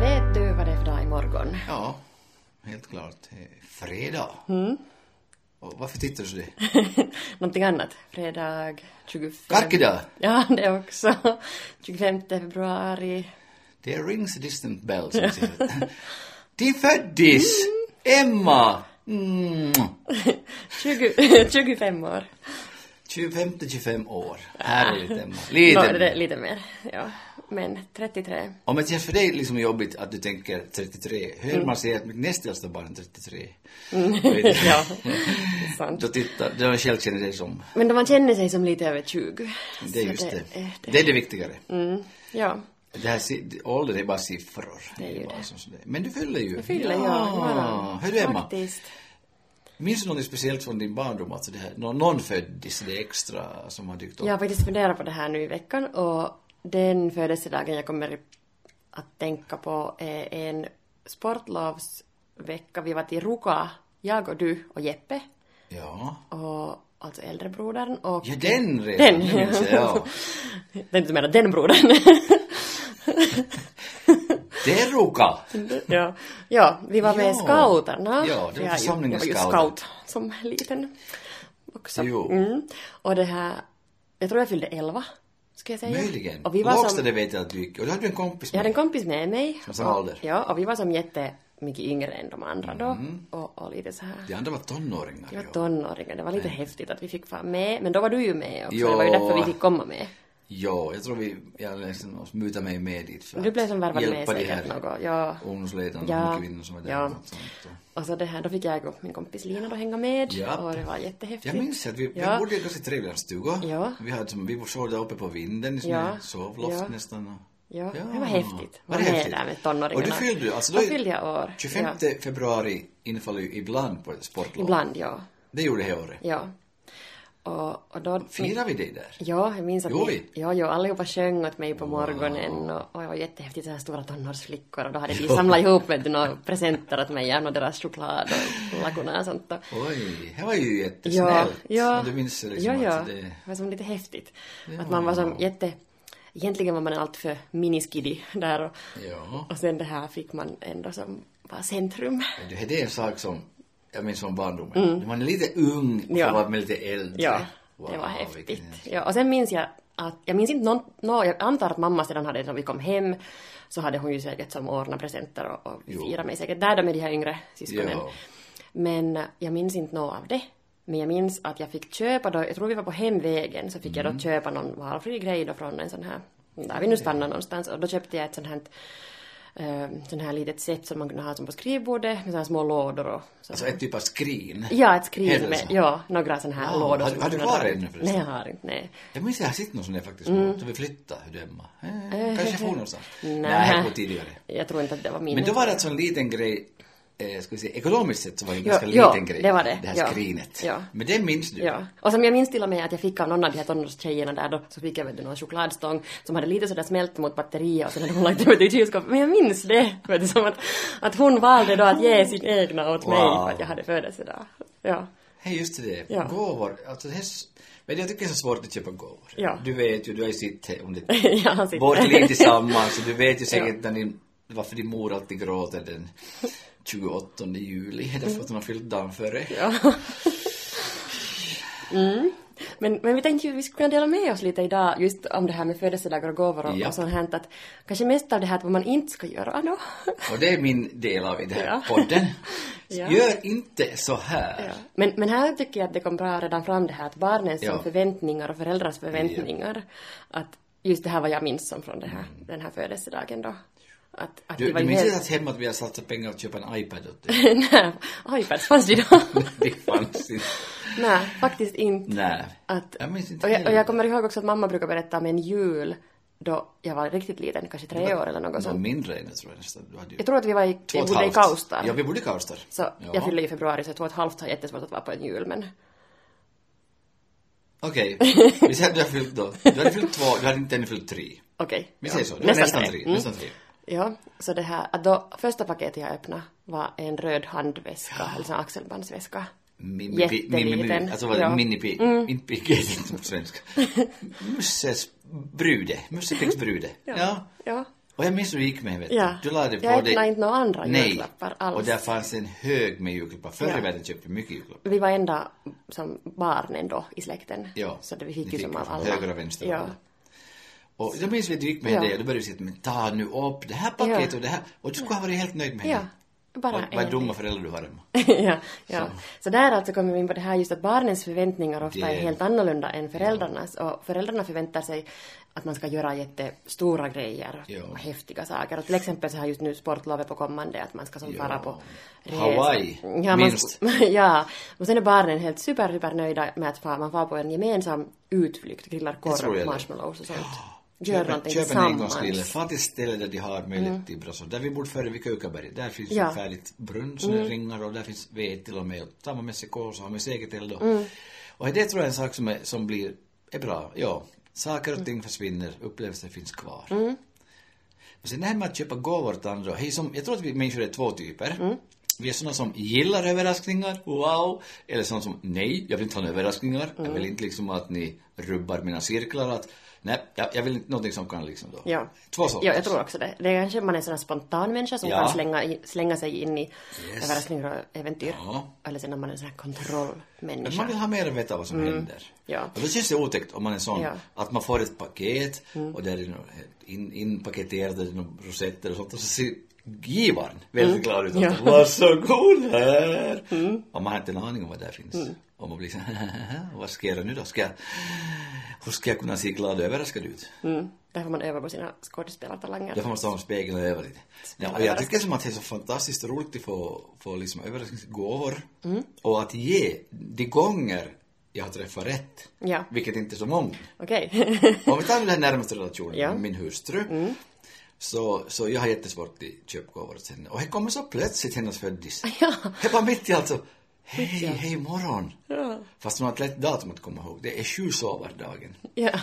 Vet du vad det är för dag imorgon? Ja, helt klart. Fredag. Och varför tittar du så det? Någonting annat. Fredag 25... Karkidag! Ja, det också. 25 februari. Det rings a distant bell som säger. Din föddis! Emma! Mm. 20, 25 år. 25-25 år. Härligt Emma. Lite. det är lite mer. Ja. Men 33. Om det känns för dig liksom jobbigt att du tänker 33, hör man säga att mitt näst äldsta barn är 33. Vet du? ja, det är sant. Då tittar, då själv känner sig som, Men då man känner sig som lite över 20. det är just det. är Det är det viktigare. Mm, ja. Det här, ålder är bara siffror. Det är ju det. Men du fyller ju. Jag fyller ja. imorgon. Hör du Emma, Faktiskt. minns du något speciellt från din barndom? Alltså det här, någon, föddis, det extra som har dykt upp? Jag har faktiskt funderat på det här nu i veckan och den födelsedagen jag kommer att tänka på är en sportlovsvecka. Vi var till Ruka, jag och du och Jeppe Ja. och alltså äldrebrodern och... Ja, den redan. Den, minns jag, ja. Den du menar den brodern? Det är Ruka. ja. ja, vi var med i Ja. scouterna. Ja, det var församlingens Jag var ju scouter. scout som liten också. Jo. Mm. Och det här, jag tror jag fyllde 11, ska jag säga. Möjligen. Och vi var som, lågstadiet vet jag att du gick. Och du hade en kompis jag hade en med. kompis med mig. Som och, ålder. Ja, och vi var som jätte mycket yngre än de andra då. Mm. Och, och lite så här. De andra var tonåringar. Vi var tonåringar, det var lite häftigt att vi fick vara med. Men då var du ju med också, Ja. det var ju därför vi fick komma med. Ja, jag tror vi, jag liksom mutar mig med dit för Du att blev som värvad med de säkert här något. Ja. ungdomsledarna Ja. och kvinnor som var där. Ja. och sånt. Så det här, då fick jag och min kompis Lina då hänga med. Ja. Och det var jättehäftigt. Jag minns att vi, vi Ja. bodde i en ganska trevlig stuga. Ja. Vi hade som, vi sov där uppe på vinden i sån Ja. sovloft Ja. nästan. Och, Ja, det var häftigt. Var Var det med häftigt? där med tonåringarna. Och du fyllde, alltså då Då fyllde jag år. 25 Ja. februari infaller ju ibland på sportlov. Ibland, ja. Det gjorde det här året. Ja. Och, och då... Firar vi det där? Ja, jag minns att vi? ja, ja, allihopa sjöng åt mig på morgonen och, och det var jättehäftigt, så här stora tonårsflickor och då hade de samlat ihop du, några presenter åt mig, gärna deras choklad och laguna och sånt. Och, Oj, det var ju ja, jättesnällt. ja, Och du minns liksom ja, ja, att det... det var som lite häftigt. Att man var som jätte, egentligen var man alltför miniskiddy där och, Ja. och sen det här fick man ändå som var centrum. Det, det är en sak som, jag minns från barndomen. När man är lite ung och Mm. Ja. vara med lite äldre. Ja, Wow, det var häftigt. vilken- Ja, och sen minns jag att, jag minns inte någon, nå, jag antar att mamma sedan hade, när vi kom hem, så hade hon ju säkert som ordnat presenter och, och firat mig säkert där då med de här yngre syskonen. Ja. Men jag minns inte något av det. Men jag minns att jag fick köpa då, jag tror vi var på hemvägen, så fick jag Mm. då köpa någon valfri grej då från en sån här, där vi nu stannade någonstans, och då köpte jag ett sånt här Uh, sån här litet set som man kunde ha som på skrivbordet med såna här små lådor och så. Alltså ett typ av skrin. Ja, ett skrin med, ja, några såna här Ja, lådor. har som du- har du kvar ännu förresten? Nej, jag har inte, nej. Jag minns jag har sett någon sån där faktiskt. Mm. Så vi flyttade, hur det var. Eh, kanske for någonstans. Nej. Nej, på tidigare. Jag tror inte att det var min. Men då var det alltså en liten grej, eh, ska vi säga, ekonomiskt sett så var det en Ja, ganska ja, liten grej. det var det. Det här Ja. skrinet. Ja. Men det minns du? Ja. Och som jag minns till och med att jag fick av någon av de här tonårstjejerna där då, så fick jag vet du, någon chokladstång som hade lite sådär smält mot batteriet och sen hade hon lagt det i kylskåpet. Men jag minns det! Vet du, som att, att hon valde då att ge sin egna åt mig Wow. för att jag hade födelsedag. Ja. Hej, just det. Ja. Gåvor. Alltså det men jag tycker det är så svårt att köpa gåvor. Ja. Du vet ju, du har ju sett om det ja, han sitter. vårt liv tillsammans så du vet ju säkert när din, varför din mor alltid gråter den 28 juli. Därför att hon har fyllt dagen före. Ja. Mm. Men, men vi tänkte ju vi skulle kunna dela med oss lite idag just om det här med födelsedagar och gåvor och, Ja. och sånt här. Att kanske mest av det här att vad man inte ska göra då. Och det är min del av den här Ja. podden. Ja. Gör inte så här. Men, men här tycker jag att det kom bra redan fram det här att barnens förväntningar och föräldrars förväntningar. Att just det här vad jag minns som från det här, den här födelsedagen då. Att, att Du, det var du minns inte att hemma att vi har satsat pengar att köpa en iPad åt dig? Nej, iPads fanns det då? det fanns inte. Nej, faktiskt inte. Nej. Att, Jag minns inte och, jag, och jag kommer ihåg också att mamma brukar berätta om en jul då jag var riktigt liten, kanske tre år eller något sånt. mindre än jag tror jag nästan. Du hade ju Jag tror att vi var i, vi bodde i halvt. Kaustar. Ja, vi bodde i Kaustar. Så Ja. jag fyllde i februari så två och ett halvt har jättesvårt att vara på en jul men... Okej, vi säger att du har fyllt då. Du hade fyllt två, du hade inte ännu fyllt tre. Okej. Vi ja. säger så, du var nästan tre. Mm. Nästan tre. Ja, så det här, att då, första paketet jag öppnade var en röd handväska, eller sån axelbandsväska. Mini, Jätteliten. alltså vad är det? Ja. Mm. Mini, pig, inte på svenska. Musses brude, Mussepigs brude. Ja. Ja. Och jag minns hur det gick med vet du. Ja. Du lade på Jag öppnade inte några andra Nej. julklappar alls. Och där fanns en hög med julklappar. Förr Ja. i världen köpte vi mycket julklappar. Vi var enda som barnen då i släkten. Ja. Så det vi Ni fick ju som av alla. höger och vänster. Ja. Och jag minns att du gick med Ja. det och då började du säga men ta nu upp det här paketet och det här. Och du skulle ha varit helt nöjd med Ja. det. Bara Vad, vad dumma föräldrar du har Emma. ja, ja. Så. där alltså kommer vi in på det här just att barnens förväntningar ofta Det- är helt annorlunda än föräldrarnas. Och föräldrarna förväntar sig att man ska göra jättestora grejer Ja. och häftiga saker. Och till exempel så här just nu sportlovet på kommande att man ska som Ja. fara på Hawaii, ja, minst. ja, och sen är barnen helt super, super nöjda med att man far på en gemensam utflykt, grillar korv, marshmallows och sånt. Gör någonting köp en tillsammans. engångsgrill. Far till stället där de har möjlighet till brasa. Där vi bodde förr vid Keukaberg. Där finns Ja. färdigt brunn, såna ringar och där finns ved till och med. Och tar man med sig kol så har man säkert eld då. Mm. Och det tror jag är en sak som, är, som blir, är bra. Ja, saker och ting försvinner, upplevelser finns kvar. Mm. Och sen det här med att köpa gåvor till andra. Hej, som, jag tror att vi människor är två typer. Mm. Vi är sådana som gillar överraskningar, wow! Eller sådana som, nej, jag vill inte ha några överraskningar. Jag Mm. vill inte liksom att ni rubbar mina cirklar. Att, nej, jag, jag vill någonting som kan liksom då. Ja. Två sorter. Ja, jag tror också det. Det är kanske man är en sån här spontan människa som Ja. kan slänga, i, slänga sig in i Yes. överraskningar och äventyr. Ja. Eller sen är man en sån här Men kontrollmänniska. man vill ha mer veta vad som händer. Ja. Och då känns det otäckt om man är sån, Ja. Mm. att man får ett paket och där är något in, är rosetter och sånt och så givaren väldigt glad ut. Mm. Ja. Varsågod här! Och man har inte en aning om vad där finns. Mm. Och man blir så vad ska jag göra nu då? Ska jag, hur ska jag kunna se glad och överraskad ut? Mm. Där får man öva på sina skådespelartalanger. Då får man stå och spegla och öva lite. Ja, och jag tycker som att det är så fantastiskt roligt att få, få liksom överraskningsgåvor. Mm. Och att ge de gånger jag har träffat rätt. Ja. Vilket inte är så många. Okej. Om vi tar den närmaste relationen, Ja. Mm. min hustru. Så, så jag har jättesvårt i köpgåvor till henne. Och det kommer så plötsligt hennes föddis. Ja. Det var mitt i alltså. Hej, allt. hej morgon. Ja. Fast hon har ett lätt datum att komma ihåg. Det är sju sovardagen. ja.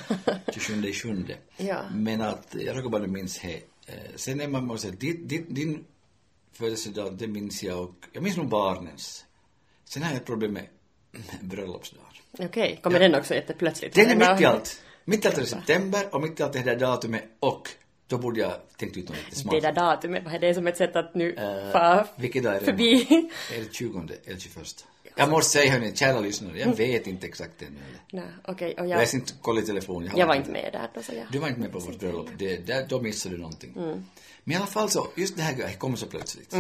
27 i sjunde. Ja. Men att, jag råkar bara minns det. Eh, Sen är man måste din, din, din födelsedag, det minns jag och jag minns nog barnens. Sen har jag ett problem med bröllopsdagen. Okej, kommer Ja. den också jätteplötsligt? Den är mitt i allt. Mitt i allt är september och mitt i allt är det där datumet och då borde jag tänkt ut något lite smart. Det där datumet, vad är det som ett sätt att nu Eh, fara vilken dag är det? förbi? Är det 20 eller 21? Jag måste säga hörni, kära lyssnare, jag vet inte exakt ännu. Nej, okej, och Jag jag, har inte kollat i telefonen. har jag var inte med där då så jag... Du var inte med på vårt bröllop. Det, där, då missade du någonting. Mm. Men i alla fall så, just det här det kommer så plötsligt.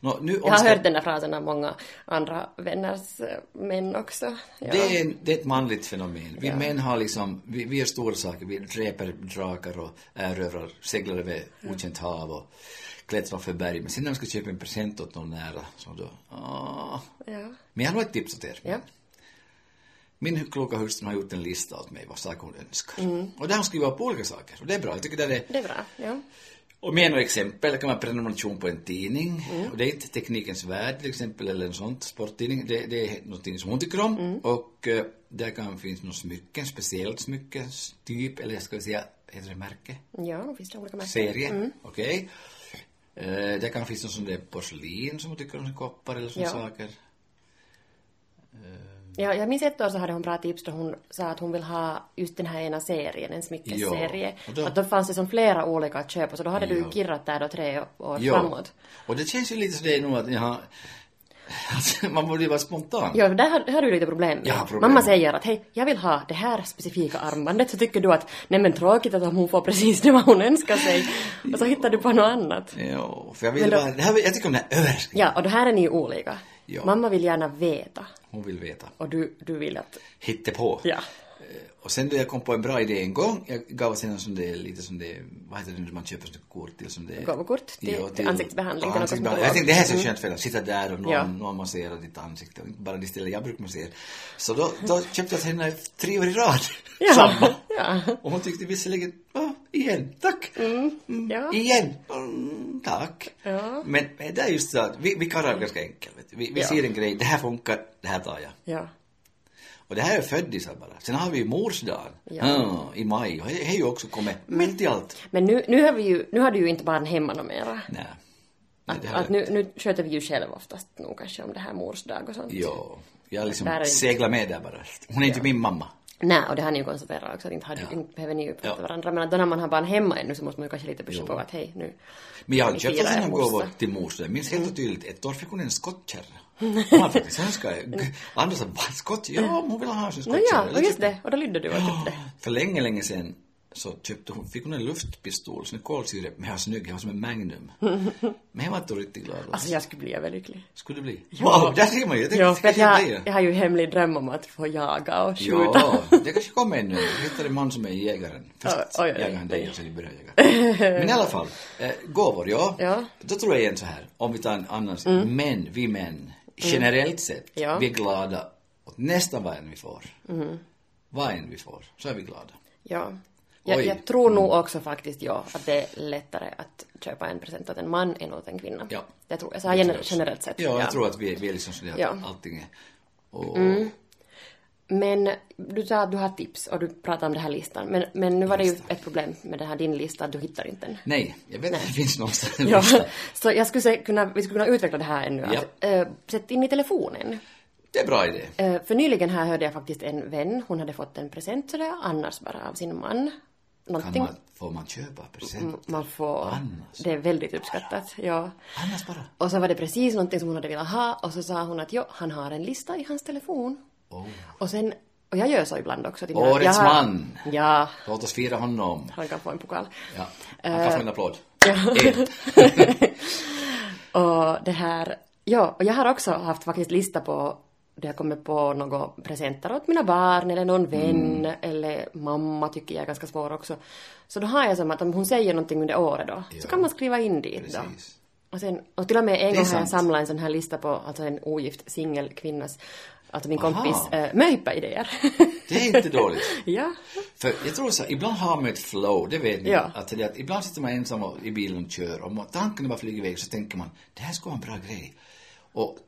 Nå, nu Jag har hört den där frasen av många andra vänners eh, män också. Ja. Det är, en, det är ett manligt fenomen. Vi Ja. män har liksom, vi, vi stora saker. Vi dräper drakar och erövrar, seglar över okänt hav och klättrar för berg. Men sen när man ska köpa en present åt någon nära, så då. Ja. Men jag har ett tips åt er. Ja. Min kloka hustru har gjort en lista åt mig vad saker hon önskar. Mm. Och där har hon skrivit upp olika saker. Och det är bra. Jag tycker det är Det är bra. Ja. Och med några exempel kan man prenumeration på en tidning. Mm. Och det är inte Teknikens Värld till exempel eller en sån sporttidning. Det, det är någonting som hon tycker om. Mm. Och eh, där kan finnas något smycken, speciellt smyckestyp, eller ska vi säga, heter det märke? Ja, finns det olika märken? Serie, Mm. okej. Eh, där kan finnas något som det är porslin som hon tycker om, koppar eller såna Ja. saker. Ja, jag minns ett år så hade hon bra tips då hon sa att hon vill ha just den här ena serien, en smyckesserie. Då- Att då fanns det som flera olika att köpa, så då hade du Ja. kirrat där då tre år Ja. framåt. Och det känns ju lite sådär nog att, ja, alltså, man borde ju vara spontan. Ja, där har, har du lite problem. Jag har problem. Mamma säger att hej, jag vill ha det här specifika armbandet, så tycker du att nej men tråkigt att hon får precis det vad hon önskar sig. Och så hittar du på något annat. Ja, för jag vill Men då- bara, det här, jag tycker om den här överraskningen. Ja, och det här är ni ju olika. Ja. Mamma vill gärna veta. Hon vill veta. Och du, du vill att... Hittepå. Ja. Och sen då jag kom på en bra idé en gång, jag gav sen en sån där, lite sån där, vad heter det när man köper sånt kort till sån där... Gåvokort till- till ansiktsbehandling, Ja, ansiktsbehandling. som Jag tänkte det här är så skönt för att sitta där och någon, Ja. någon masserar ditt ansikte bara det stället jag brukar massera. Så då, då köpte jag till henne tre år i rad. Ja. Samma. Ja. Och hon tyckte visserligen, ja, igen, tack. Mm, ja. Igen, mm, tack. Ja. Men, men det är just så att vi, vi karlar är ganska enkelt. Vi, vi Ja. ser en grej, det här funkar, det här tar jag. Ja. Och det här är föddisar bara. Sen har vi ju morsdagen Ja. Ja, i maj. Och det har ju också kommit mitt i allt. Men nu, nu, har vi ju, nu har du ju inte barn hemma något mera. Nej. Nej, Att, att nu, nu sköter vi ju själv oftast nog kanske om det här morsdag och sånt. Jo. Jag liksom seglar med där bara. Hon är inte min mamma. Nej, och det har ni ju konstaterat också att inte, har, Ja. inte behöver ni ju prata Ja. varandra. Men att då när man har barn hemma ännu så måste man ju kanske lite pusha på att hej nu. Men jag har köpt sådana gåvor till mors. Jag minns helt tydligt, ett år fick hon en skottkärra. Hon har faktiskt önskat, andra sa, skott? Ja, hon vill ha Nå skottkärra. ja, Eller och just typ- det. Och då lydde du och köpte. För länge, länge sedan så köpte hon, fick hon en luftpistol, sån kolsyre, men var snygg, jag var som en Magnum. Men jag var inte riktigt glad. Alltså jag skulle bli överlycklig. Skulle det bli? Wow, där ser man ju. Det Ja, för jag, jag har ju hemlig dröm om att få jaga och skjuta. Ja, det kanske kommer ännu. Jag hittade en man som är jägaren. Först oj. jagar han dig och sen börjar jaga. Men i alla fall, eh, gåvor, ja. Ja. Då tror jag igen så här, om vi tar en annan, män, vi män, generellt sett, Ja. vi är glada åt nästan vad än vi får. Vad än vi får, så är vi glada. Ja. Jag, jag tror nog också faktiskt, ja, att det är lättare att köpa en present åt en man än åt en kvinna. Ja. Det tror jag. Så här Det tror gener- jag också. generellt sett. Ja, jag tror att vi, vi är liksom sådär Ja. att allting är... Och, Men du sa att du har tips och du pratade om den här listan. Men, men nu var det ju ett problem med den här din lista, att du hittar inte den. Nej, jag vet att det finns någonstans en Ja, lista. så jag skulle kunna, vi skulle kunna utveckla det här ännu. Ja. Att, äh, sätt in i telefonen. Det är bra idé. Eh, för nyligen här hörde jag faktiskt en vän, hon hade fått en present sådär, annars bara av sin man. Kan Någonting man, får man köpa present? man får, Annars? det är väldigt uppskattat, ja. Annars bara? Och så var det precis någonting som hon hade velat ha och så sa hon att jo, han har en lista i hans telefon. Oh. Och sen, och jag gör så ibland också. Till Årets jag har- man. Ja, Låt oss fira honom. han kan få en pokal. Ja, han kan få en applåd. Och det här, ja, och jag har också haft faktiskt lista på där jag kommer på några presenter åt mina barn eller någon vän Mm. eller mamma tycker jag är ganska svår också. Så då har jag som att om hon säger någonting under året då, så Ja. kan man skriva in dit då. Precis. Och, sen, och till och med en gång har jag samlat en sån här lista på alltså en ogift singelkvinnas, alltså min Aha. kompis äh, möhippa-idéer. Det är inte dåligt. ja. För jag tror så här, ibland har man ett flow, det vet ni. Ja. Att, det, att ibland sitter man ensam och, i bilen och kör och man- tankarna bara flyger iväg så tänker man, det här ska vara en bra grej. Och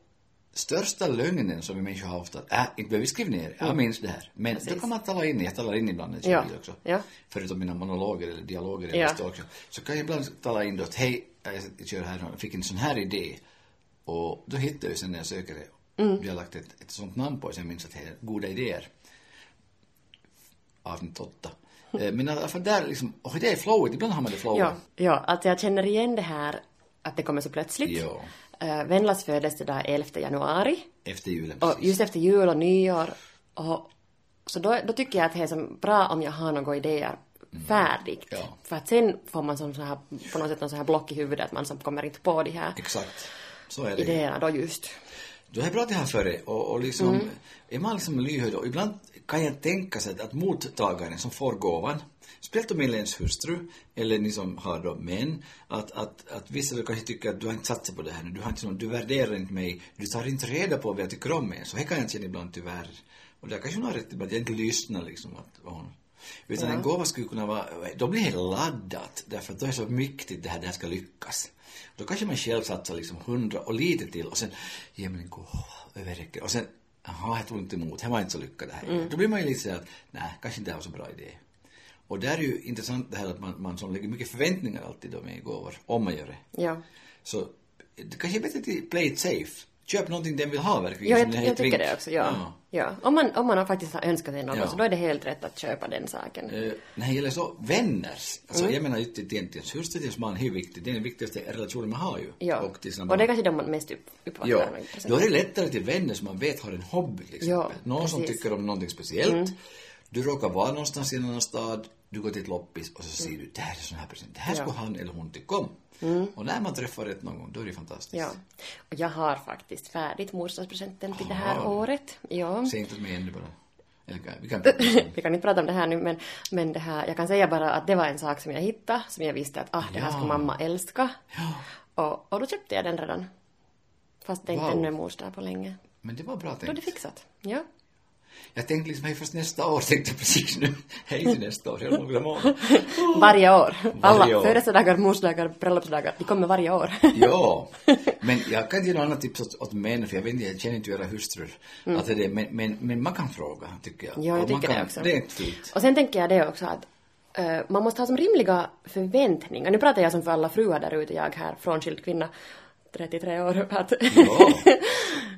största lögnen som vi människor har ofta, äh, inte behöver vi skriva ner, jag minns det här. Men då kan man tala in, jag talar in ibland när jag Ja. också. Ja. Förutom mina monologer eller dialoger eller ja. också. Så kan jag ibland tala in då att hej, jag kör här och fick en sån här idé. Och då hittar jag sen när jag söker det. Mm. Vi har lagt ett, ett sånt namn på det så jag minns att det är goda idéer avsnitt åtta. Eh, Men i alla fall där liksom, och det är flowet, ibland har man det flowet. Ja, ja, alltså jag känner igen det här att det kommer så plötsligt. Ja. Uh, Venlas födelsedag är 11 januari. Efter julen Och precis. just efter jul och nyår. Och, så då, då tycker jag att det är som bra om jag har några idéer färdigt. Ja. För att sen får man som så här, på något sätt någon så här block i huvudet att man som kommer inte på de här Exakt. Så är det. idéerna då just. Du har pratat här före och, och liksom, Mm. är man liksom lyhörd och ibland kan jag tänka sig att mottagaren som får gåvan, speciellt om är ens hustru eller ni som har då män, att, att, att vissa kanske tycker att du har inte satsat på det här nu, du har inte du värderar inte mig, du tar inte reda på vad jag tycker om mig, så det kan jag känna ibland tyvärr. Och där kanske hon har rätt i att jag inte lyssnar liksom. Att, vad hon, utan Ja. en gåva skulle kunna vara, då blir det laddat, därför att då är det så viktigt det här, det här ska lyckas. Då kanske man själv satsar liksom hundra och lite till och sen, ge mig en gåva, överräcker. Och sen, jaha, jag tog inte emot, det var inte så lyckat det här. Då blir man ju lite såhär att, nej, kanske inte det var så bra idé. Och där är ju intressant det här att man, man som lägger mycket förväntningar alltid då med gåvor, om man gör det. Ja. Så det kanske är bättre att play it safe. Köp någonting den vill ha verkligen. Ja, som jag, jag tycker det också, ja. ja. Om, man, om man har faktiskt har önskat sig något Ja. så då är det helt rätt att köpa den saken. Eh, när det gäller så vänners, alltså Mm. jag menar inte till ens hustru, till ens man, är viktigt. Det är den viktigaste relationen man har ju. Ja. Och, till sina och det är kanske de man mest upp, uppvaktar Ja, med då är det lättare till vänner som man vet har en hobby till exempel. Ja, Någon som precis. tycker om någonting speciellt. Du råkar vara någonstans i en annan stad, du går till ett loppis och så säger du det här är sån här present, det här Ja. skulle han eller hon tycka om. Och när man träffar rätt någon gång, då är det fantastiskt. Ja. Och jag har faktiskt färdigt morsdagspresenten till det här året. Ja. Säg inte åt mig ännu bara. Eller vi kan Vi kan inte prata om det här nu men, men det här, jag kan säga bara att det var en sak som jag hittade, som jag visste att ah, det här Ja. ska mamma älska. Ja, Och, och då köpte jag den redan. Fast det inte Wow. ännu är mors dag på länge. men det var bra Då är det tänkt. fixat. Ja. Jag tänkte liksom, hej fast nästa år, tänkte jag precis nu. Hej till nästa år, jag har några månader. Varje år. Alla Varje år. födelsedagar, morsdagar, bröllopsdagar, de kommer varje år. Ja, men jag kan ge något annat tips åt, åt män, för jag vet inte, jag känner inte era hustrur. Att det det, men, men, men man kan fråga, tycker jag. Mm. Ja, jag tycker det kan, också. Det är inte fult. Och sen tänker jag det också att eh, man måste ha som rimliga förväntningar. Nu pratar jag som för alla fruar där ute, jag här, frånskild kvinna, 33 år, att, Ja.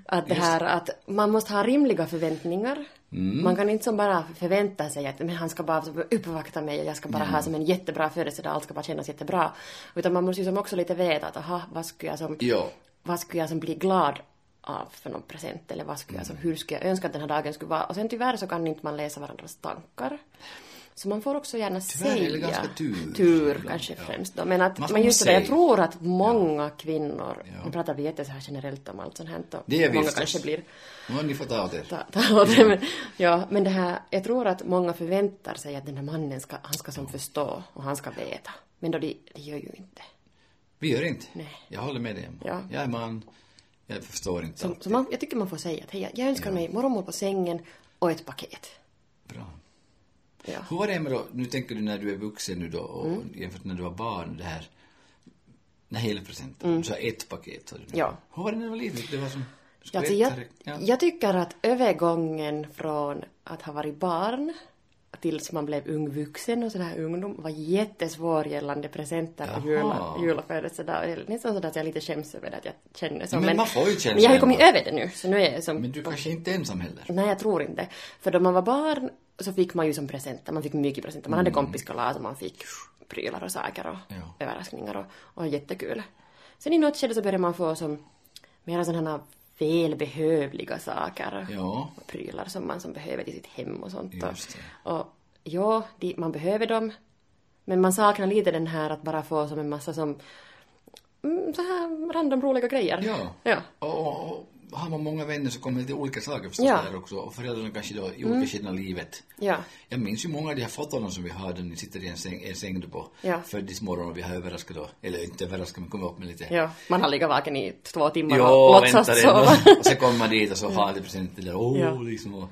att det här att man måste ha rimliga förväntningar. Mm. Man kan inte som bara förvänta sig att men han ska bara uppvakta mig och jag ska bara Mm. ha som en jättebra födelsedag, allt ska bara kännas jättebra. Utan man måste ju som också lite veta att aha, vad skulle jag som Ja. vad skulle jag som bli glad av för någon present eller vad skulle jag som, hur skulle jag önska att den här dagen skulle vara. Och sen tyvärr så kan inte man läsa varandras tankar. Så man får också gärna Tyvärr är säga... det ganska tur. Tur kanske ja. främst då. Men, att, men just det, jag tror att många kvinnor, Ja. nu pratar vi jätte så här generellt om allt sånt här och Det är många förstås. kanske blir Ja, ni får ta åt er. ta, ta åt det. Men, ja, men det här, jag tror att många förväntar sig att den här mannen ska, han ska som förstå och han ska veta. Men då det, det gör ju inte. Vi gör inte. Nej. Jag håller med dig. Ja. Jag är man, jag förstår inte Så, alltid. så man, jag tycker man får säga att hej, jag önskar mig morgonmål på sängen och ett paket. Bra. Ja. Hur var det med då, nu tänker du när du är vuxen nu då och Mm. jämfört när du var barn, det här, den här hela presenten, du sa ett paket sa du nu. Mm. Ja. Hur var det när du var liten? Det var som, Alltså, jag, ja. jag tycker att övergången från att ha varit barn tills man blev ung vuxen och sådär ungdom var jättesvår gällande presenter och jul, Jaha. jul och födelsedag. Nästan sådär att jag lite skäms över det att jag känner så. Men man får ju känna Men jag har ju kommit över det nu, så nu är jag som... Men du kanske inte är ensam heller? Nej, jag tror inte. För då man var barn så fick man ju som presenter, man fick mycket presenter. Man hade Mm. kompiskalas och man fick prylar och saker och Ja. överraskningar och, och jättekul. Sen i något skede så började man få som mera sådana här välbehövliga saker. Ja. Och prylar som man som behöver till sitt hem och sånt. Och-. Och ja, de, man behöver dem. Men man saknar lite den här att bara få som en massa som mm, så här random roliga grejer. Ja. Ja. Och, och har man många vänner så kommer lite olika saker förstås Ja. Mm. där också. Och föräldrarna kanske då i olika skeden av livet. Ja. Jag minns ju många av de här fotona som vi har där ni sitter i en säng, en säng då på Ja. födelsedagsmorgon och vi har överraskat då, eller inte överraskat men kommit upp med lite Ja, man har legat vaken i två timmar Jo, och låtsas väntar sova. Och så kommer man dit och så har lite presenter där. Åh, Ja. liksom. Och,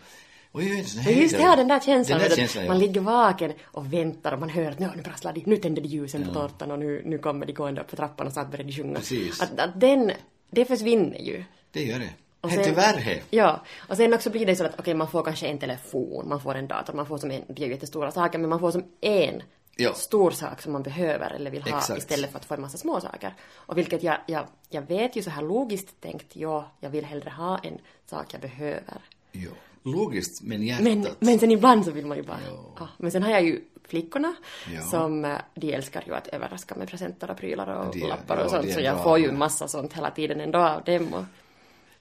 så Men just det, ja, den där känslan. Den där känslan, Man ja. ligger vaken och väntar och man hör att "Nå, nu prasslar de, nu tänder de ljusen på tårtan och nu, nu kommer de gående upp för trappan och snart börjar de sjunga. Precis. Att, att den, det försvinner ju. Det gör det. Och sen- tyvärr he. Ja, och sen också blir det så att okej, man får kanske en telefon, man får en dator, man får som en, det är ju jättestora saker, men man får som en Ja. stor sak som man behöver eller vill ha Exakt. istället för att få en massa små saker. Och vilket jag, jag, jag vet ju så här logiskt tänkt, ja, jag vill hellre ha en sak jag behöver. Jo. Logiskt, men hjärtat. Men, men sen ibland så vill man ju bara... Ja. Ja. Men sen har jag ju flickorna Ja. som eh, de älskar ju att överraska med presenter och prylar och Det lappar ja, och sånt. det är Så jag får ju massa sånt hela tiden ändå av dem. Och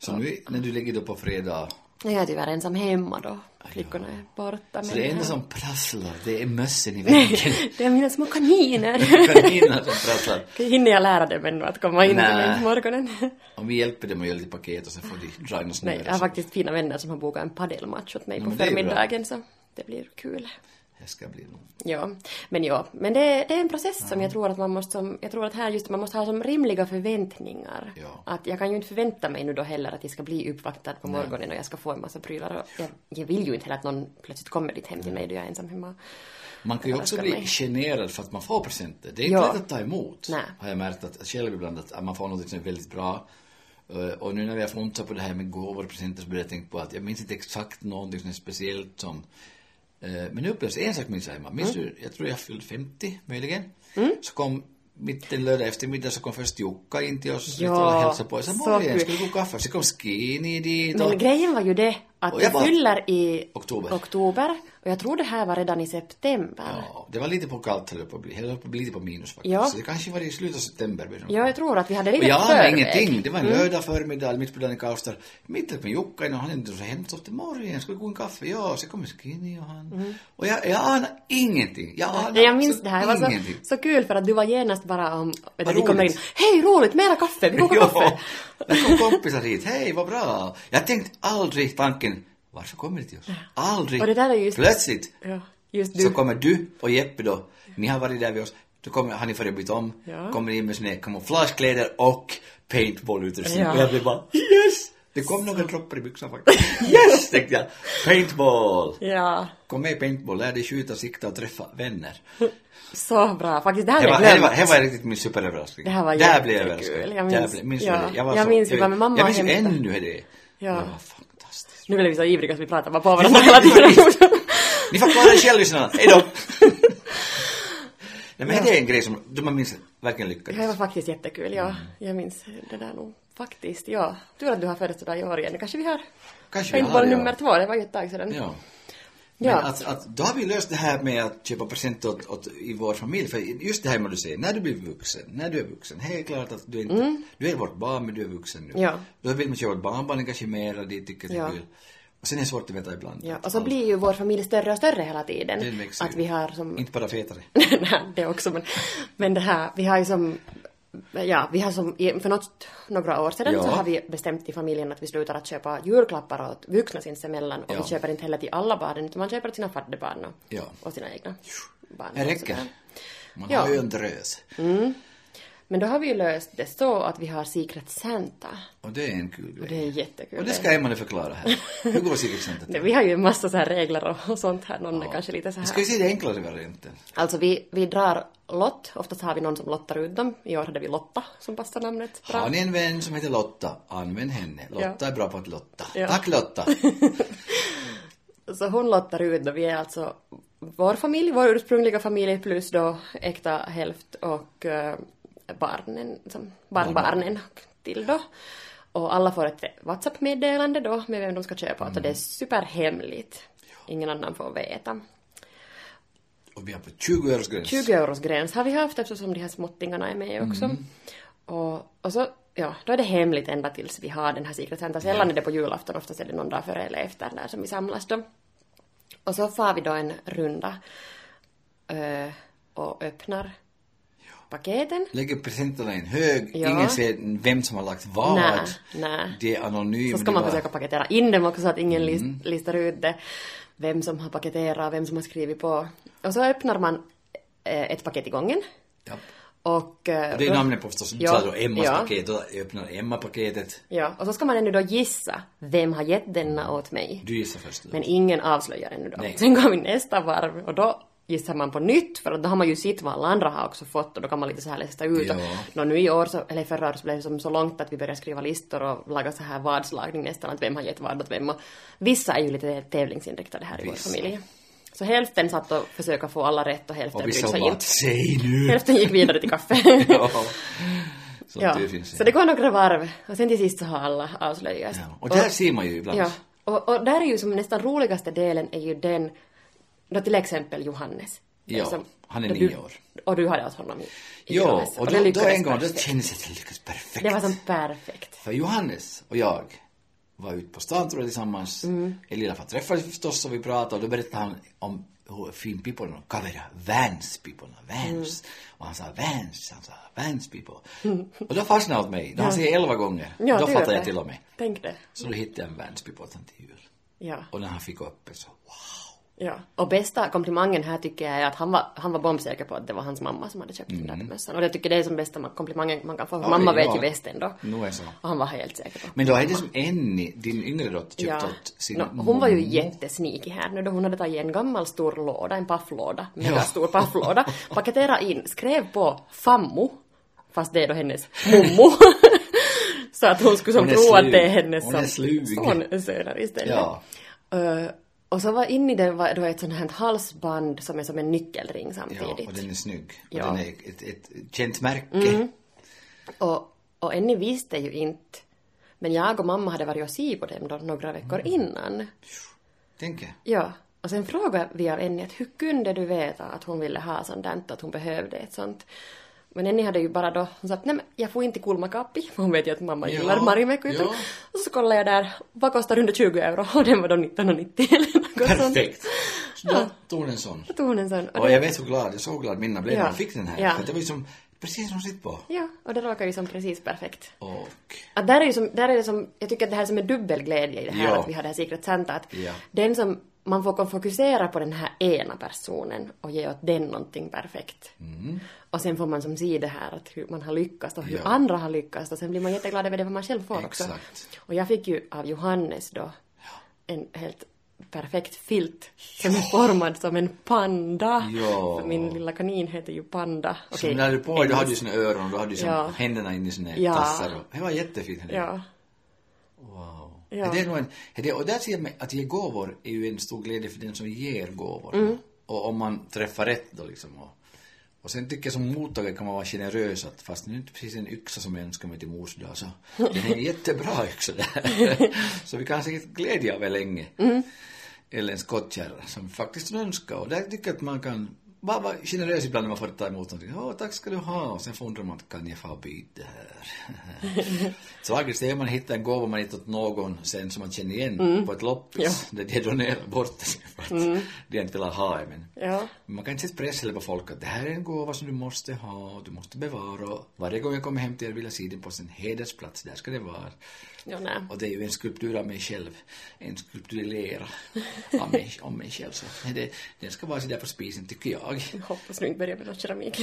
Så nu när du ligger då på fredag, jag är tyvärr ensam hemma då. Flickorna är borta. så det enda som prasslar, det är mössen i väggen. det är mina små kaniner. Kaninerna som prasslar. Hinner jag lära dem ännu att komma in mig på morgonen? Om vi hjälper dem att göra lite paket och så får de dra in och snurra. Nej, jag har faktiskt fina vänner som har bokat en paddelmatch åt mig Ja, på förmiddagen så det blir kul. Det ska bli nog. Ja, men ja, men det, det är en process som jag tror att man måste, som, jag tror att här just man måste ha som rimliga förväntningar. Ja. Att jag kan ju inte förvänta mig nu då heller att jag ska bli uppvaktad på morgonen och jag ska få en massa prylar jag, jag vill ju inte heller att någon plötsligt kommer dit hem till mig då jag är ensam hemma. Man kan ju också bli mig. generad för att man får presenter. Det är Ja. inte lätt att ta emot. Nej. Har jag märkt att, själv ibland att, man får något som är väldigt bra. Eh, Och nu när vi har funtat på det här med gåvor och presenter så börjar jag tänka på att jag minns inte exakt någonting som är speciellt som men nu upplevs en sak minns jag hemma. Minns Mm. du, jag tror jag fyllde 50 möjligen. Så kom mitt en lördag eftermiddag så kom först Jukka in till oss Ja, och hälsade på. Jag sa så morgon, ska vi gå kaffe? Så kom Skinny dit Men och... grejen var ju det att Och jag jag bara- fyller i Oktober. oktober och jag tror det här var redan i september. Ja, det var lite på kallt höll på att bli. Höll på att bli lite på minus faktiskt. Ja. Så det kanske var i slutet av september. Ja, jag tror att vi hade Och lite jag förväg. anade ingenting. Det var en lördag förmiddag, mitt på dagen i Karlstad. Mitt uppe med Jukka och han inte så hemskt ofta morgon. Ska vi gå en kaffe? Ja, så kommer Skinny och han. Och jag, jag anade ingenting. Jag anade Nej, jag minns det här. Det var så, så kul för att du var genast bara om... Vet du, Vad vi kommer in. Hej, roligt! Mera kaffe! Vi kokar kaffe! det kom kompisar hit. Hej, vad bra. Jag tänkte aldrig tanken, varför kommer de till oss? Aldrig. Och det där är just- Plötsligt Ja, just du. så kommer du och Jeppe då, ni har varit där vid oss, då kommer, har ni fått byta om, Ja. kommer in med sina kamouflagekläder och paintballutrustning. Ja. Och jag blev bara yes! Det kom några droppar i byxan faktiskt. Yes, tänkte jag. Paintball. Ja, Kom med i paintball, lär dig skjuta, sikta och träffa vänner. så bra. Faktiskt, det här Det var, jag det var, glömt. det var riktigt min superöverraskning. Det här var Där blev jag jättekul. överraskad. Jag minns- blev- minns ja, det? Jag, var jag så, minns, mamma Jag och minns ju ännu det. Ja. Det fantastiskt. Nu blev vi så ivriga så vi pratade bara på varandra hela tiden. Ni får klara er själv lyssnarna. Hejdå! Nej men det är en grej som du man minns verkligen lyckades. Det var faktiskt jättekul, ja. Jag minns det där nog faktiskt, ja. Tur att du har födelsedag i år igen. Kanske vi har Kanske vi har ja. nummer två, det var ju ett tag sedan. Ja. Men Ja. att, att, då har vi löst det här med att köpa presenter åt, åt, i vår familj. För just det här med du säger, när du blir vuxen, när du är vuxen. Är klart att du inte, du är vårt barn men du är vuxen nu. Mm. Ja. Då vill man köpa åt barnbarnen kanske mera, de tycker det är Ja. kul. Och sen är det svårt att veta ibland. Ja, och så blir ju vår familj större och större hela tiden. Den växer Att vi har som... Inte bara fetare. Nej, det också, men, men det här, vi har ju som... Ja, vi har som, för något, några år sedan Ja. så har vi bestämt i familjen att vi slutar att köpa julklappar åt vuxna sinsemellan och Ja. vi köper inte heller till alla barnen utan man köper till sina fadderbarn och, Ja. och sina egna barn. Det räcker. Man har ju en drös. Men då har vi ju löst det så att vi har Secret Santa. Och det är en kul Och grej. det är jättekul. Och det ska Emma nu förklara här. Hur går Secret Det- till? Vi har ju en massa så här regler och, och sånt här. Någon är kanske lite så här. Ska vi se det enklare varianten? Alltså vi, vi drar lott. Oftast har vi någon som lottar ut dem. I år hade vi Lotta som passar namnet bra. Har ni en vän som heter Lotta, använd henne. Lotta Ja. är bra på att lotta. Ja. Tack Lotta! Så hon lottar ut och vi är alltså vår familj, vår ursprungliga familj plus då äkta hälft och eh, barnen, som, barnbarnen till då. Och alla får ett WhatsApp-meddelande då med vem de ska köpa åt och det är superhemligt. Ingen annan får veta. Och vi är på 20 euros gräns. 20 euros gräns har vi haft eftersom de här småttingarna är med också. Och, och så, ja, då är det hemligt ända tills vi har den här Secret Santa. Sällan är det på julafton, oftast är det någon dag före eller efter där som vi samlas då. Och så far vi då en runda eh, och öppnar paketen. Lägger presenterna i en hög, Ja. ingen ser vem som har lagt vad. Nej, nej. Det är anonymt. Så ska man var- försöka paketera in dem också så att ingen list, listar ut det. Vem som har paketerat, vem som har skrivit på. Och så öppnar man eh, ett paket i gången. Ja. Och... eh, Det är då- namnet på förstås. Ja, sa då Emmas ja. paket, då öppnar Emma paketet. Ja, och så ska man ännu då gissa vem har gett denna åt mig. Du gissar först. Men ingen avslöjar ännu då. Nej. Sen går vi nästa varv och då gissar man på nytt för att då har man ju sett vad alla andra har också fått och då kan man lite så här läsa ut. Ja. Och, nu i år, så, eller förra året så blev det som så långt att vi började skriva listor och laga så här vadslagning nästan att vem har gett vad åt vem och vissa är ju lite tävlingsinriktade här i vår Vissa. familj. Så hälften satt och försöka få alla rätt och hälften Och vissa brydde sig inte. säg nu! Hälften gick vidare till kaffe. ja. Sånt ja. det. Så det går några varv och sen till sist så har alla avslöjats. ja. Och där ser man ju ibland. Ja, och, och där är ju som nästan roligaste delen är ju den, då till exempel Johannes. Ja, Som- han är då nio du, år. Och du hade alltså honom i, i Ja, Johannes. och det då, då en gång, då perfekt. kändes det att det lyckades perfekt. Det var som perfekt. För Johannes och jag var ute på stan tror jag tillsammans. Mm. Elina träffades förstås och vi pratade och då berättade han om hur fin pipporna och kavera, Vans pipporna, Vans. Mm. Och han sa Vans, han sa Vans pippor. Och då fastnade han åt mig. Har han sagt elva gånger. Ja, då fattade jag till och med. Tänk det. Så då hittade jag en Vans åt honom till jul. Ja. Och när han fick upp det så wow. Ja. Och bästa komplimangen här tycker jag är att han var, han var bombsäker på att det var hans mamma som hade köpt den där mössan. Och jag tycker det är som bästa ma- komplimangen man kan få. För Mm. Oj, mamma vet ja. ju bäst ändå. Nu är så. Och han var helt säker på. Men då är det som Enni, din yngre dotter, köpt Ja. åt sin No, hon var ju mormor. jättesneaky här nu då hon hade tagit en gammal stor låda, en pafflåda, Ja. mega stor pafflåda, paketerade in, skrev på fammo, fast det är då hennes mommo. Så att hon skulle som Hon tro att det är hennes Hon är slug. sonsöner istället. Ja. Eh, och så var inne i den var då ett sånt här halsband som är som en nyckelring samtidigt. Ja, och den är snygg. Ja. Och den är ett, ett känt märke. Och, och Enni visste ju inte. Men jag och mamma hade varit och si på dem då några veckor Mm. innan. Tänk er. Ja. Och sen frågade vi av Enni att hur kunde du veta att hon ville ha sånt där, att hon behövde ett sånt. Men Enni hade ju bara då, hon sa att nej men jag får inte kulmakappi, för hon vet ju att mamma Ja, gillar Marimekko. ja. Och så kollade jag där, vad kostar 120 euro? Och den var då 1990 eller sånt. Perfekt. Så då tog hon en sån. Då tog hon en sån. Och Och jag vet så glad, jag så glad Minna blev när hon fick den här. Ja. För det var ju som, precis som sitter på. ja, och det råkade ju som precis perfekt. Och, Att där är ju som, där är det som, jag tycker att det här som är dubbelglädje i det här Ja. att vi har det här Secret Santa, att Ja. den som man får fokusera på den här ena personen och ge åt den någonting perfekt. Och sen får man som se det här att hur man har lyckats och hur Ja. andra har lyckats och sen blir man jätteglad över det vad man själv får också. Exakt. Och jag fick ju av Johannes då en helt perfekt filt som är formad som en panda. Ja. För min lilla kanin heter ju Panda. Så Okej, när du på, då hennes- hade du sina öron då hade du som Ja. händerna in i sina Ja. tassar. Och, det var jättefint. Ja. Wow. Ja. Det är nog en, det, och där ser man att ge gåvor är ju en stor glädje för den som ger gåvor. Mm. Och om man träffar rätt då liksom. Och, och sen tycker jag som mottagare kan man vara generös att fast det är inte precis en yxa som jag önskar mig till mors dag så den är en jättebra yxa där. så vi kan säkert glädja av länge. Mm. Eller en skottkärra som faktiskt önskar och där tycker jag att man kan bara vara generös ibland när man får ta emot någonting. Åh, tack ska du ha. Och sen undrar man, kan jag få byta det här? så det är man hittar en gåva man hittat åt någon sen som man känner igen på ett loppis. Ja. Där de donerar bort det för att de inte vill ha det. Men Ja. man kan inte sätta press heller på folk att det här är en gåva som du måste ha, du måste bevara varje gång jag kommer hem till er vill jag se den på sin hedersplats, där ska det vara. Ja. Och det är ju en skulptur av mig själv, en skulptur i lera av mig, om mig själv. Så det, den ska vara så där på spisen tycker jag. Jag hoppas du inte börjar med någon keramik.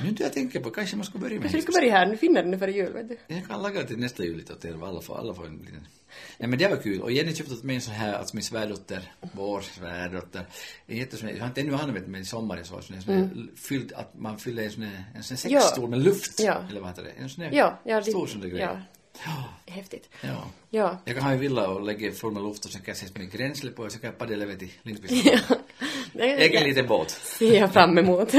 Nu inte jag tänker på, kanske man ska börja med Kanske du ska börja här, nu finner du nu före jul, vet du. Jag kan laga till nästa jul lite åt er, alla får, alla får en liten... Nej men det var kul. Och Jenny köpte åt mig en sån här, alltså min svärdotter, vår svärdotter, en jättesån jag har inte ännu använt men i sommar jag så, sån här, sån här fylld, att man fyller en sån här, en sån här Ja. sexstol med luft. Ja. Eller vad heter det? En sån här Ja, ja. stor sån där grej. Ja, Ja. häftigt. ja. Ja. Jag kan ha en villa och lägga full med luft och sen kan jag sätta min gränsle på och så kan jag paddla över till Lindqvist. Det, Egen liten båt. ser jag fram emot.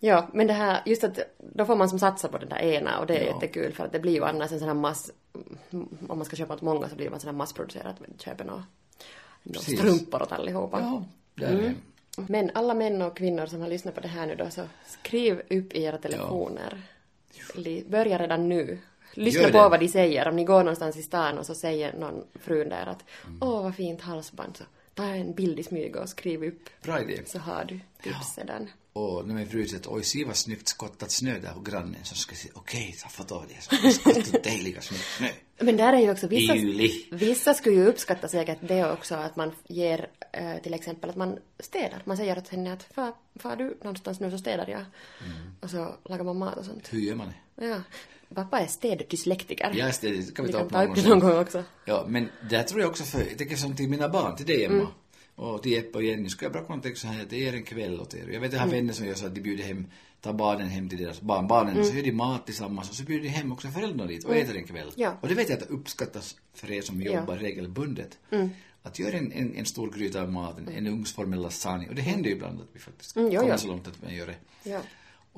ja, men det här, just att då får man som satsa på den där ena och det är Ja. jättekul för att det blir ju annars en sån här mass, om man ska köpa åt många så blir man sån här köper några, några Precis. strumpor åt allihopa. Ja, där är det. Men alla män och kvinnor som har lyssnat på det här nu då, så skriv upp i era telefoner. Li- Börja redan nu. Lyssna på vad de säger. Om ni går någonstans i stan och så säger någon frun där att Mm. åh vad fint halsband, så ta en bild i smyg och skriv upp. Bra idé. Så har du tips sedan. Och när min fru säger att oj, se vad snyggt skottat snö där hos grannen, så ska jag säga okej, ta foto av det. Så skottat dejliga snyggt snö. Men där är ju också vissa, juli. vissa skulle ju uppskatta säkert det också att man ger eh, till exempel att man städar. Man säger åt henne att far, far du någonstans nu så städar jag. Mm. Och så lagar man mat och sånt. Hur gör man det? Ja. Pappa är städdyslektiker. Ja, det kan vi Vi ta kan upp ta upp det någon gång också. Ja, men det tror jag också för, jag tänker som till mina barn, till dig Emma. Och till Jeppe och Jenny, skulle jag bra kunna tänka så här att det är en kväll åt er. Jag vet jag har vänner som gör så att de bjuder hem, tar barnen hem till deras barnbarnen, så gör de mat tillsammans och så bjuder de hem också föräldrarna dit och äter en kväll. Ja. Och det vet jag att det uppskattas för er som jobbar regelbundet. Att göra en, en, en stor gryta av mat, en, ugnsformad lasagne. Och det händer ju ibland att vi faktiskt Mm, jo, kommer ja. så långt att man gör det. Ja.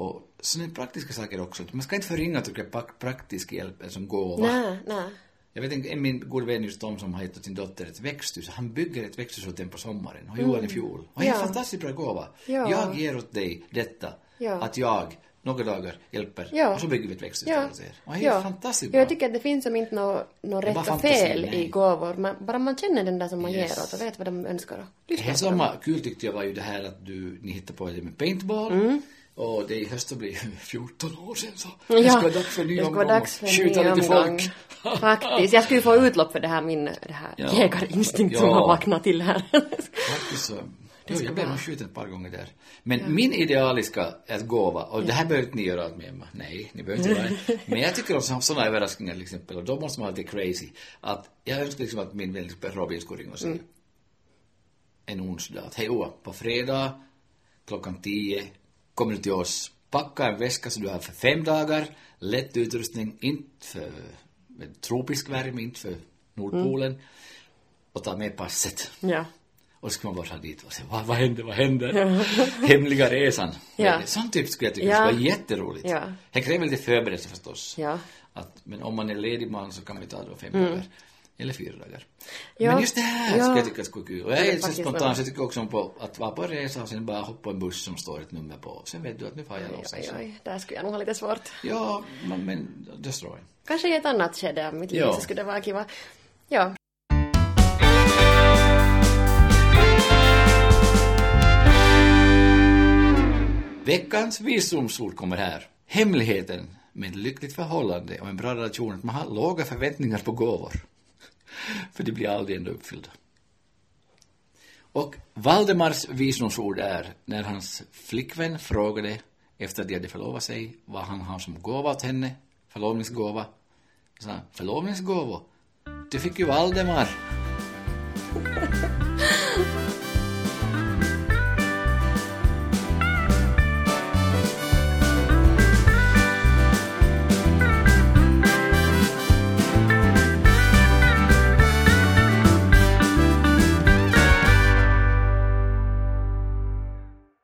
Och sådana praktiska saker också. Man ska inte förringa tycker jag praktisk hjälp som gåva. Nej, nej. Jag vet en min god vän just Tom som har gett åt sin dotter ett växthus. Han bygger ett växthus åt den på sommaren. Och gjorde han i fjol. Och det är en Ja. fantastiskt bra gåva. Ja. Jag ger åt dig detta. Ja. Att jag några dagar hjälper. Ja. Och så bygger vi ett växthus Ja. Och det är fantastiskt bra. Jag tycker att det finns som inte något nå Det rätt och fel nej. i gåvor. Man, bara man känner den där som man Yes. ger åt och vet vad de önskar. och Det lyssnar som på dem. var kul tyckte jag var ju det här att du, ni hittade på det med paintball. Mm. Och det i höst blir 14 år sedan så. Ja, det ska vara dags för en ny ska omgång vara dags för skjuta lite folk. Faktiskt. Jag skulle ju få utlopp för det här min det här Ja. jägarinstinkt som Ja. har vaknat till här. Faktiskt så. Jo, ska jag blev vara. nog skjuten ett par gånger där. Men min idealiska är att gåva, och det här behöver inte ni göra åt mig Emma. Nej, ni behöver inte göra det. Men jag tycker om sådana överraskningar till exempel, och då måste man vara lite crazy. Att jag önskar liksom att min vän Robin skulle ringa och säga en onsdag att hej Oa, på fredag klockan tio kommer du till oss. Packa en väska som du har för fem dagar, lätt utrustning, inte för tropisk värme, inte för Nordpolen. Och ta med passet. ja. Och så ska man bara dit och säga, vad, vad händer, vad händer? Hemliga resan. Ja. Sånt typ skulle jag tycka Ja. skulle vara jätteroligt. Ja. Det kräver lite förberedelse förstås. Ja. Att, men om man är ledig man så kan man ju ta då fem dagar. Eller fyra dagar. Ja. Men just det här Ja. skulle jag tycka skulle kul. Och jag Det är så spontan så jag tycker också om på att vara på en resa och sen bara hoppa på en buss som står ett nummer på. Sen vet du att nu får jag Oj, någonstans. oj, oj. Där skulle jag nog ha lite svårt. Ja, men, men just dra en. Kanske i ett annat skede av mitt liv Ja. så skulle det vara kiva. Ja. Veckans visdomsord kommer här. Hemligheten med ett lyckligt förhållande och en bra relation att man har låga förväntningar på gåvor. För de blir aldrig ändå uppfyllda. Och Valdemars visdomsord är när hans flickvän frågade efter de hade förlovat sig vad han har som gåva åt henne, förlovningsgåva. Så sa han, förlovningsgåvor? Fick ju Valdemar.